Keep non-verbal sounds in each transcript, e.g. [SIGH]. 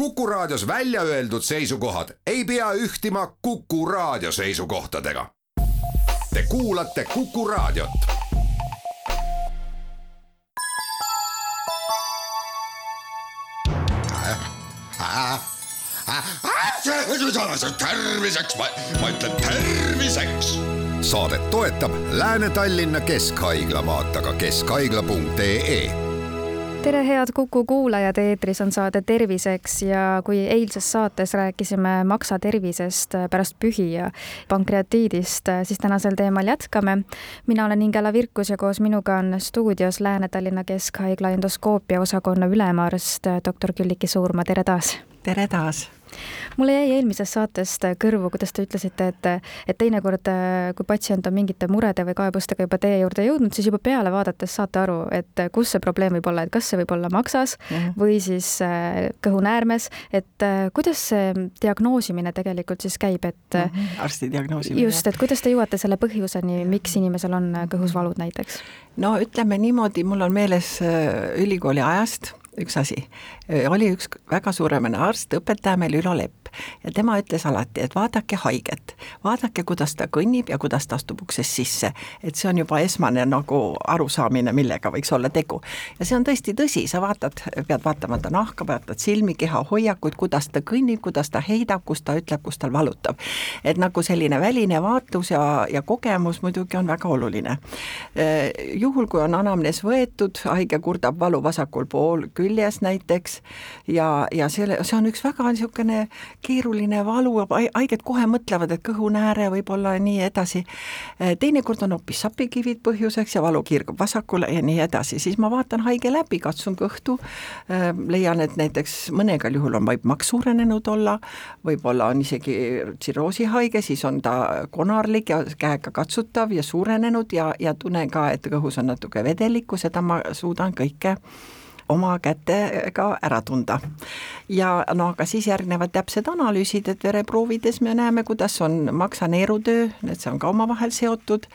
Kuku Raadios välja öeldud seisukohad ei pea ühtima Kuku Raadio seisukohtadega. Te kuulate Kuku Raadiot. terviseks, ma ütlen terviseks. saadet toetab Lääne-Tallinna Keskhaigla, vaata ka keskhaigla.ee tere, head Kuku kuulajad, eetris on saade Terviseks ja kui eilses saates rääkisime maksa tervisest pärast pühi ja pankreatiidist, siis tänasel teemal jätkame. mina olen Ingela Virkus ja koos minuga on stuudios Lääne-Tallinna Keskhaigla endoskoopia osakonna ülemarst doktor Külliki Suurma, tere taas! tere taas! Mulle jäi eelmisest saatest kõrvu, kuidas te ütlesite, et, et teinekord, kui patsient on mingite murede või kaebustega juba teie juurde jõudnud, siis juba peale vaadates saate aru, et kus see probleem võib olla, et kas see võib olla maksas mm -hmm. või siis äh, kõhunäärmes, et äh, kuidas see diagnoosimine tegelikult siis käib, et mm -hmm. arsti diagnoosimine. just, et kuidas te jõuate selle põhjuseni, miks inimesel on kõhus valud näiteks? no ütleme niimoodi, mul on meeles ülikooli ajast üks asi, oli üks väga suuremene arst, õpetaja meil Ülo Lepp ja tema ütles alati, et vaadake haiget, vaadake, kuidas ta kõnnib ja kuidas ta astub uksest sisse. et see on juba esmane nagu arusaamine, millega võiks olla tegu. ja see on tõesti tõsi, sa vaatad, pead vaatama ta nahka, vaatad silmi, keha hoiakuid, kuidas ta kõnnib, kuidas ta heidab, kus ta ütleb, kus tal valutab. et nagu selline väline vaatlus ja, ja kogemus muidugi on väga oluline. juhul, kui on anamnees võetud, haige kurdab valu vasakul pool küljes näiteks ja, ja selle, see on üks väga niisugune keeruline valu, haiged kohe mõtlevad, et kõhunääre võib olla ja nii edasi. teinekord on hoopis sapikivid põhjuseks ja valu kiirgub vasakule ja nii edasi, siis ma vaatan haige läbi, katsun kõhtu, leian, et näiteks mõnegal juhul on vaid maks suurenenud olla, võib-olla on isegi tsirroosihaige, siis on ta konarlik ja käega katsutav ja suurenenud ja, ja tunnen ka, et kõhus on natuke vedelikku, seda ma suudan kõike oma kätega ära tunda. ja no aga siis järgnevad täpsed analüüsid, et vereproovides me näeme, kuidas on maksaneerutöö, see on ka omavahel seotud,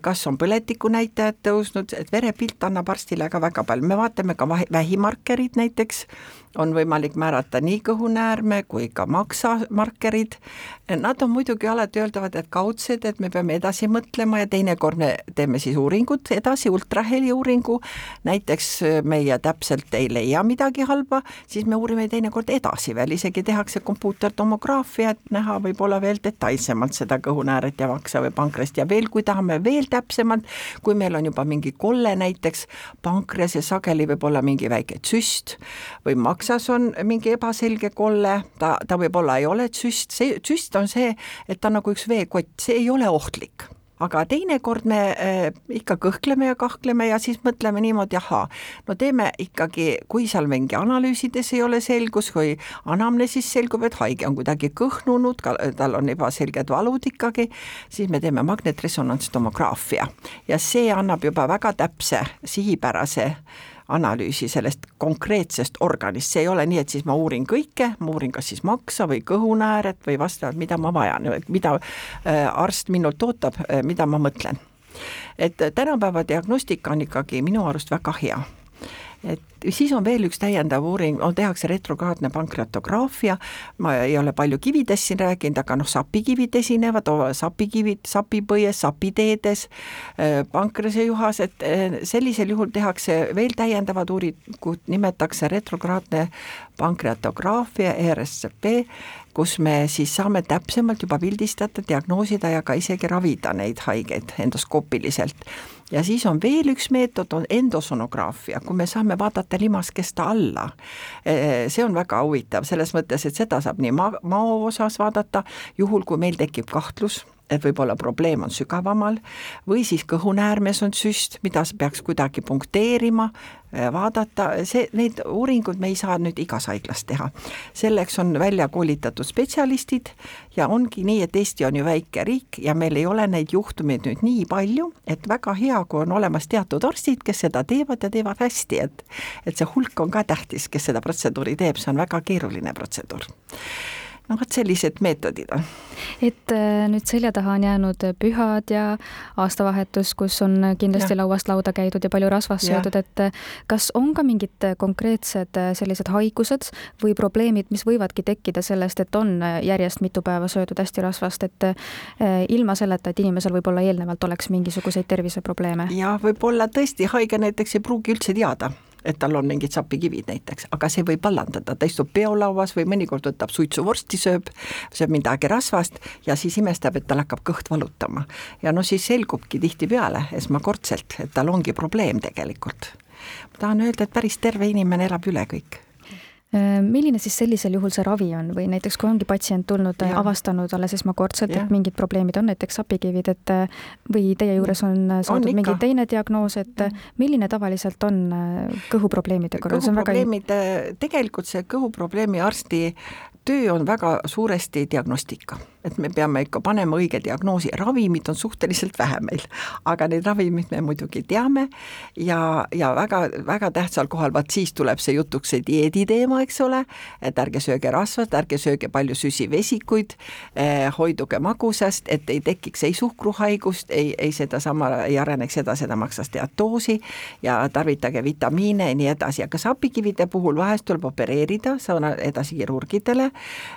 kas on põletikunäitajad tõusnud, et verepilt annab arstile ka väga palju, me vaatame ka vähimarkerid näiteks, on võimalik määrata nii kõhunäärme kui ka maksamarkerid. Nad on muidugi alati öeldavad, et kaudsed, et me peame edasi mõtlema ja teinekord me teeme siis uuringut edasi, ultraheli uuringu, näiteks meie täpselt ei leia midagi halba, siis me uurime teinekord edasi veel, isegi tehakse kompuutertomograafia, et näha võib-olla veel detailsemalt seda kõhunääret ja maksa või pankrest. Ja veel, kui tahame veel täpsemalt, kui meil on juba mingi kolle näiteks pankres ja sageli võib olla mingi väike tsüst või maks, maksas on mingi ebaselge kolle, ta, ta võib-olla ei ole tsüst, see tsüst on see, et ta on nagu üks veekott, see ei ole ohtlik aga teinekord me äh, ikka kõhkleme ja kahkleme ja siis mõtleme niimoodi, ahaa, no teeme ikkagi, kui seal mingi analüüsides ei ole selgus või anamneesis selgub, et haige on kuidagi kõhnunud, tal on ebaselged valud ikkagi, siis me teeme magnetresonantstomograafia. Ja see annab juba väga täpse sihipärase analüüsi sellest konkreetsest organist, see ei ole nii, et siis ma uurin kõike, ma uurin kas siis maksa või kõhunääret või vastavalt, mida ma vajan, mida äh, arst minult ootab, äh, mida ma mõtlen. et tänapäeva diagnostika on ikkagi minu arust väga hea et siis on veel üks täiendav uuring, on, tehakse retrograadne pankreatograafia, ma ei ole palju kividest siin rääkinud, aga noh, sapikivid esinevad, sapikivid sapipõies, sapiteedes, äh, pankreasejuhas, et äh, sellisel juhul tehakse veel täiendavad uuringud, nimetatakse retrograadne pankreatograafia, ERSCP, kus me siis saame täpsemalt juba pildistada, diagnoosida ja ka isegi ravida neid haigeid endoskoopiliselt ja siis on veel üks meetod, on endosonograafia, kui me saame vaadata limaskesta alla. see on väga huvitav selles mõttes, et seda saab nii maa, mao osas vaadata, juhul kui meil tekib kahtlus võib-olla probleem on sügavamal või siis kõhunäärmes on süst, mida peaks kuidagi punkteerima, äh, vaadata, see, neid uuringuid me ei saa nüüd igas haiglas teha. selleks on välja koolitatud spetsialistid ja ongi nii, et Eesti on ju väike riik ja meil ei ole neid juhtumeid nüüd nii palju, et väga hea, kui on olemas teatud arstid, kes seda teevad ja teevad hästi, et et see hulk on ka tähtis, kes seda protseduuri teeb, see on väga keeruline protseduur no vot sellised meetodid on. et äh, nüüd selja taha on jäänud pühad ja aastavahetus, kus on kindlasti ja. lauast lauda käidud ja palju rasvast söödud, et äh, kas on ka mingid konkreetsed äh, sellised haigused või probleemid, mis võivadki tekkida sellest, et on järjest mitu päeva söödud hästi rasvast, et ilma selleta, et inimesel võib-olla eelnevalt oleks mingisuguseid terviseprobleeme? jah, võib-olla tõesti haige näiteks ei pruugi üldse teada et tal on mingid sapikivid näiteks, aga see võib vallandada, ta istub peolauas või mõnikord võtab suitsuvorsti, sööb, sööb midagi rasvast ja siis imestab, et tal hakkab kõht valutama. ja no siis selgubki tihtipeale esmakordselt, et tal ongi probleem tegelikult. ma tahan öelda, et päris terve inimene elab üle kõik milline siis sellisel juhul see ravi on? Või näiteks kui ongi patsient tulnud, äh, avastanud alles esmakordselt, et mingid probleemid on, näiteks sapikivid, et äh, või teie juures on saadud on mingi teine diagnoos, et milline tavaliselt on kõhuprobleemide korral? kõhuprobleemid väga..., tegelikult see kõhuprobleemi arsti töö on väga suuresti diagnostika et me peame ikka panema õige diagnoosi, ravimid on suhteliselt vähe meil, aga neid ravimeid me muidugi teame. Ja, ja väga, väga tähtsal kohal, vaat siis tuleb see jutuks see dieedi teema, eks ole, et ärge sööge rasvast, ärge sööge palju süsivesikuid eh,, hoiduge magusast, et ei tekiks ei suhkruhaigust, ei, ei sedasama, ei areneks edasi sedamaks steatoosi ja tarvitage vitamiine ja nii edasi, aga sapikivide puhul vahest tuleb opereerida, see on edasi kirurgidele,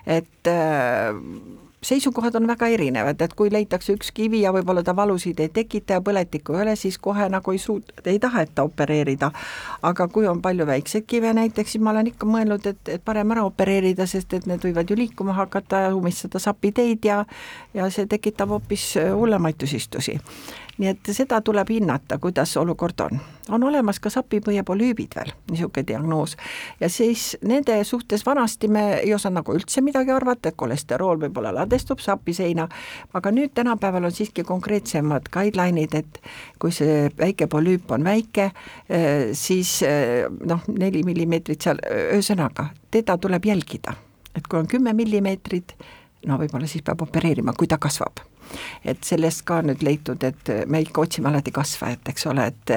et äh, seisukohad on väga erinevad, et kui leitakse üks kivi ja võib-olla ta valusid ei tekita ja põletikku ei ole, siis kohe nagu ei suut-, ei taheta opereerida. aga kui on palju väikseid kive näiteks, siis ma olen ikka mõelnud, et, et parem ära opereerida, sest et need võivad ju liikuma hakata ja ummistada sapiteid ja ja see tekitab hoopis hullemaid tüsistusi nii et seda tuleb hinnata, kuidas olukord on. on olemas ka sapipõiepolüübid veel, niisugune diagnoos, ja siis nende suhtes vanasti me ei osanud nagu üldse midagi arvata, et kolesterool võib-olla ladestub sapiseina, aga nüüd tänapäeval on siiski konkreetsemad guideline'id, et kui see väike polüüp on väike, eh, siis eh, noh, neli millimeetrit seal, ühesõnaga, teda tuleb jälgida. et kui on kümme millimeetrit, no võib-olla siis peab opereerima, kui ta kasvab. Et sellest ka nüüd leitud, et me ikka otsime alati kasvajat, eks ole, et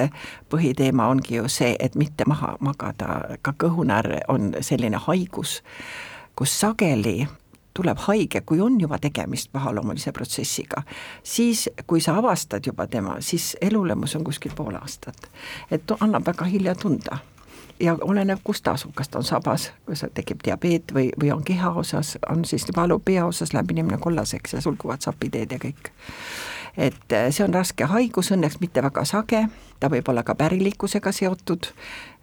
põhiteema ongi ju see, et mitte maha magada, ka kõhunäär on selline haigus, kus sageli tuleb haige, kui on juba tegemist pahaloomulise protsessiga, siis kui sa avastad juba tema, siis elulemus on kuskil pool aastat. et annab väga hilja tunda ja oleneb, kus ta asub, kas ta on sabas, kui seal tekib diabeet või, või on kehaosas, on siis valu peaosas, läheb inimene kollaseks ja sulguvad sapiteed ja kõik. et eh, see on raske haigus, õnneks mitte väga sage, ta võib olla ka pärilikkusega seotud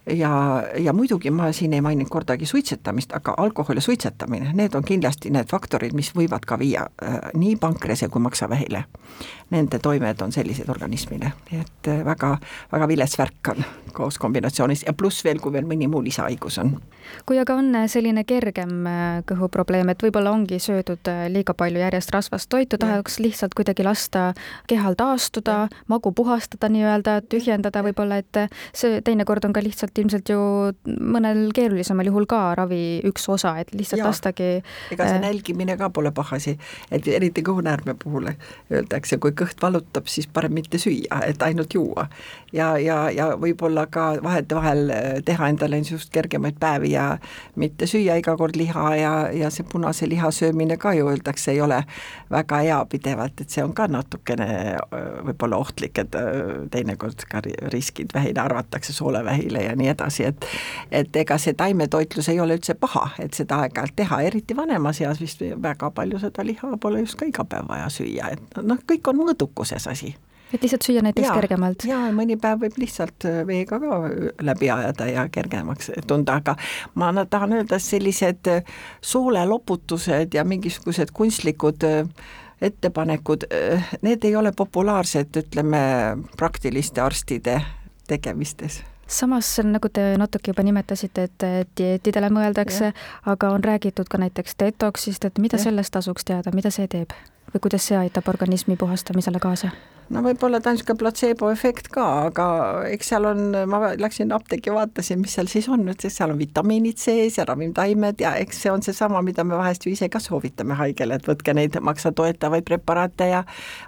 ja, ja muidugi ma siin ei maininud kordagi suitsetamist, aga alkohol ja suitsetamine, need on kindlasti need faktorid, mis võivad ka viia äh, nii pankrese kui maksavähile. Nende toimed on sellised organismile, et äh, väga, väga vilets värk on koos kombinatsioonis ja pluss veel, kui veel mõni muu lisahaigus on. kui aga on selline kergem äh, kõhuprobleem, et võib-olla ongi söödud äh, liiga palju järjest rasvast toitu, tahaks lihtsalt kuidagi lasta kehal taastuda, magu puhastada nii-öelda, tühjendada võib-olla, et see teinekord on ka lihtsalt tegelikult ilmselt ju mõnel keerulisemal juhul ka ravi üks osa, et lihtsalt ja. lastagi ega see äh, nälgimine ka pole pahasi, et eriti kõhunäärme puhul öeldakse, kui kõht valutab, siis parem mitte süüa, et ainult juua. ja, ja, ja võib-olla ka vahetevahel äh, teha endale niisugust kergemaid päevi ja mitte süüa iga kord liha ja, ja see punase liha söömine ka ju öeldakse, ei ole väga hea pidevalt, et see on ka natukene äh, võib-olla ohtlik, et teinekord ka riskid vähile arvatakse soolevähile ja nii nii edasi, et et ega see taimetoitlus ei ole üldse paha, et seda aeg-ajalt teha, eriti vanemas eas vist väga palju seda liha pole just ka iga päev vaja süüa, et noh, kõik on mõõdukuses asi et lihtsalt süüa näiteks ja, kergemalt? jaa, mõni päev võib lihtsalt veega ka läbi ajada ja kergemaks tunda, aga ma tahan öelda, sellised sooleloputused ja mingisugused kunstlikud ettepanekud, need ei ole populaarsed, ütleme, praktiliste arstide tegemistes samas, nagu te natuke juba nimetasite, et dieetidele mõeldakse, aga on räägitud ka näiteks detoksist, et mida ja. sellest tasuks teada, mida see teeb või kuidas see aitab organismi puhastamisele kaasa? No võib-olla ta on niisugune platseeboefekt ka, aga eks seal on, ma läksin apteeki, vaatasin, mis seal siis on, ütles, seal on vitamiinid sees ja ravimtaimed ja eks see on seesama, mida me vahest ju ise ka soovitame haigele, et võtke neid maksa toetavaid preparaate ja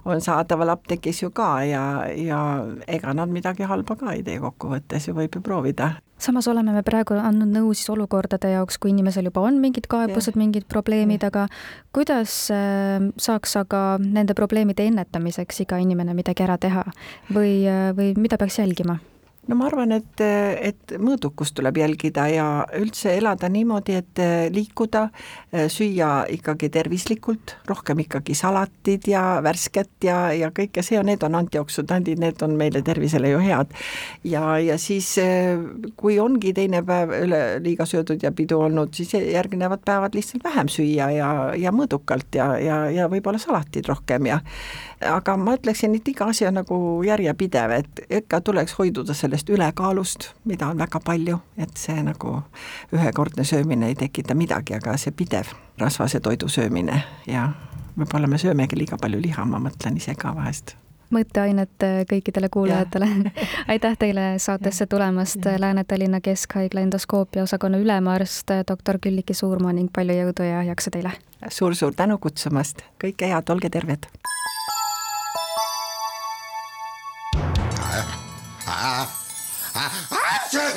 on saadaval apteegis ju ka ja, ja ega nad midagi halba ka ei tee kokkuvõttes ju võib ju proovida. Samas oleme me praegu andnud nõu siis olukordade jaoks, kui inimesel juba on mingid kaebused, mingid probleemid, aga kuidas äh, saaks aga nende probleemide ennetamiseks iga inimene midagi ära teha või, või mida peaks jälgima? No ma arvan, et, et mõõdukust tuleb jälgida ja üldse elada niimoodi, et liikuda, süüa ikkagi tervislikult, rohkem ikkagi salatid ja värsket ja, ja kõike see, need on antioksüdandid, need on meile tervisele ju head. ja, ja siis, kui ongi teine päev üle liiga söödud ja pidu olnud, siis järgnevad päevad lihtsalt vähem süüa ja, ja mõõdukalt ja, ja, ja võib-olla salatid rohkem ja aga ma ütleksin, et iga asi on nagu järjepidev, et ikka tuleks hoiduda sellest ülekaalust, mida on väga palju, et see nagu ühekordne söömine ei tekita midagi, aga see pidev rasvase toidu söömine ja võib-olla me söömegi liiga palju liha, ma mõtlen ise ka vahest mõtteainet kõikidele kuulajatele. [LAUGHS] aitäh teile saatesse tulemast, Lääne-Tallinna Keskhaigla endoskoopia osakonna ülemarst, doktor Külliki Suurmaa ning palju jõudu ja jaksu teile suur,! suur-suur tänu kutsumast, kõike head, olge terved!